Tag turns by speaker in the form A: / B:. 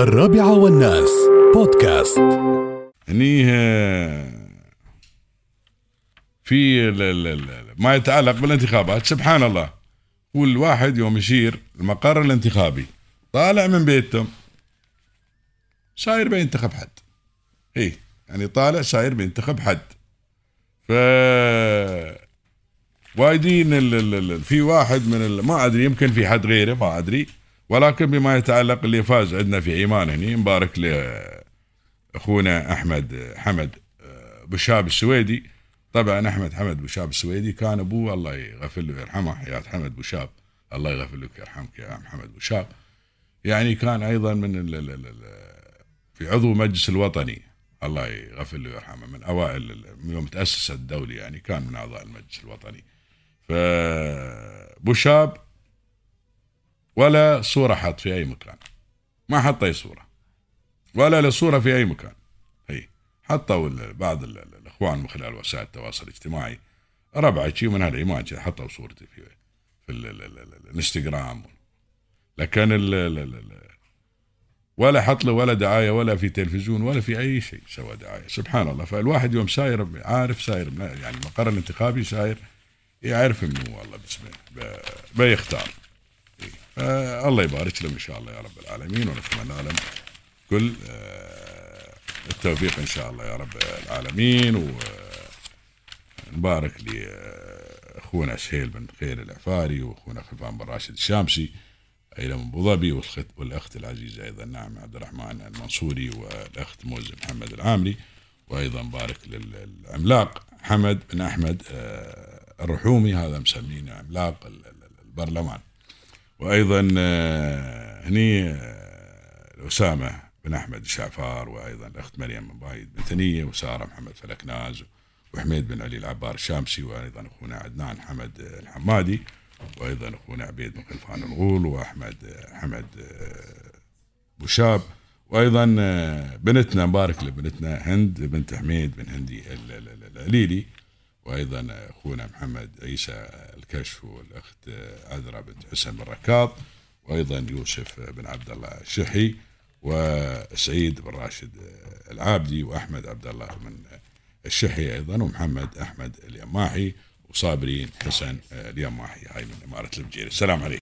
A: الرابعة والناس. بودكاست.
B: آه، في ال- ال- ال- ما يتعلق بالانتخابات سبحان الله. والواحد يوم يشير المقر الانتخابي طالع من بيتهم. ساير بينتخب حد. اي يعني طالع ساير بينتخب حد. ف وايدين في واحد من. ما أدري يمكن في حد غيره ما أدري. ولكن بما يتعلق اللي فاز عندنا في ايمان هني مبارك لاخونا أحمد حمد آه، بشاب السويدي. طبعا أحمد حمد بشاب السويدي كان أبوه الله يغفر له ويرحمه حياة حمد بشاب الله يغفر لك ويرحمك يا عم حمد بشاب يعني كان أيضا من ال ال ال ال في عضو مجلس الوطني. الله يغفر له ويرحمه من أوائل من يوم تاسس الدولة يعني كان من أعضاء المجلس الوطني. فبوشاب ولا صوره حط في أي مكان. ما حط أي صوره ولا له صوره في أي مكان. هي حطوا بعض ال- ال- الإخوان من خلال وسائل التواصل الاجتماعي. ربع شيء من هالايمان كذا حطوا صورتي في في ال- ال- ال- ال- الإنستغرام. لكن ال ولا حط له ولا دعاية ولا في تلفزيون ولا في أي شيء سوى دعاية. سبحان الله. فالواحد يوم ساير عارف ساير يعني المقر الانتخابي ساير يعرف إنه والله باسمه ب- بيختار. آه الله يبارك لهم إن شاء الله يا رب العالمين ونتمنى لهم كل آه التوفيق إن شاء الله يا رب العالمين ونبارك لاخونا سهيل بن خير العفاري وأخونا خلفان بن راشد الشامسي أيضا من أبو ظبي والأخت العزيزة أيضا نعم عبد الرحمن المنصوري والأخت موزه محمد العامري وأيضا بارك للعملاق حمد بن أحمد آه، الرحومي هذا مسمينه عملاق ال- ال- البرلمان. وأيضا آه، هني آه، أسامة بن أحمد الشعفار وأيضا الاخت مريم بن بايد بن ثنيه وسارة محمد فلكناز وحميد بن علي العبار الشامسي وأيضا أخونا عدنان حمد آه، الحمادي وأيضا أخونا عبيد بن خلفان الغول وأحمد حمد بوشاب وأيضا بنتنا مبارك لبنتنا هند بنت حميد بن هندي ال- ال- ال- العليلي وأيضا أخونا محمد عيسى الكشف والأخت عذرا بنت حسن بن ركاض وأيضا يوسف بن عبد الله الشحي وسعيد بن راشد العابدي وأحمد عبد الله من الشحي أيضا ومحمد أحمد اليماحي وصابرين حسن اليماحي هاي من إمارة البجيري السلام عليكم.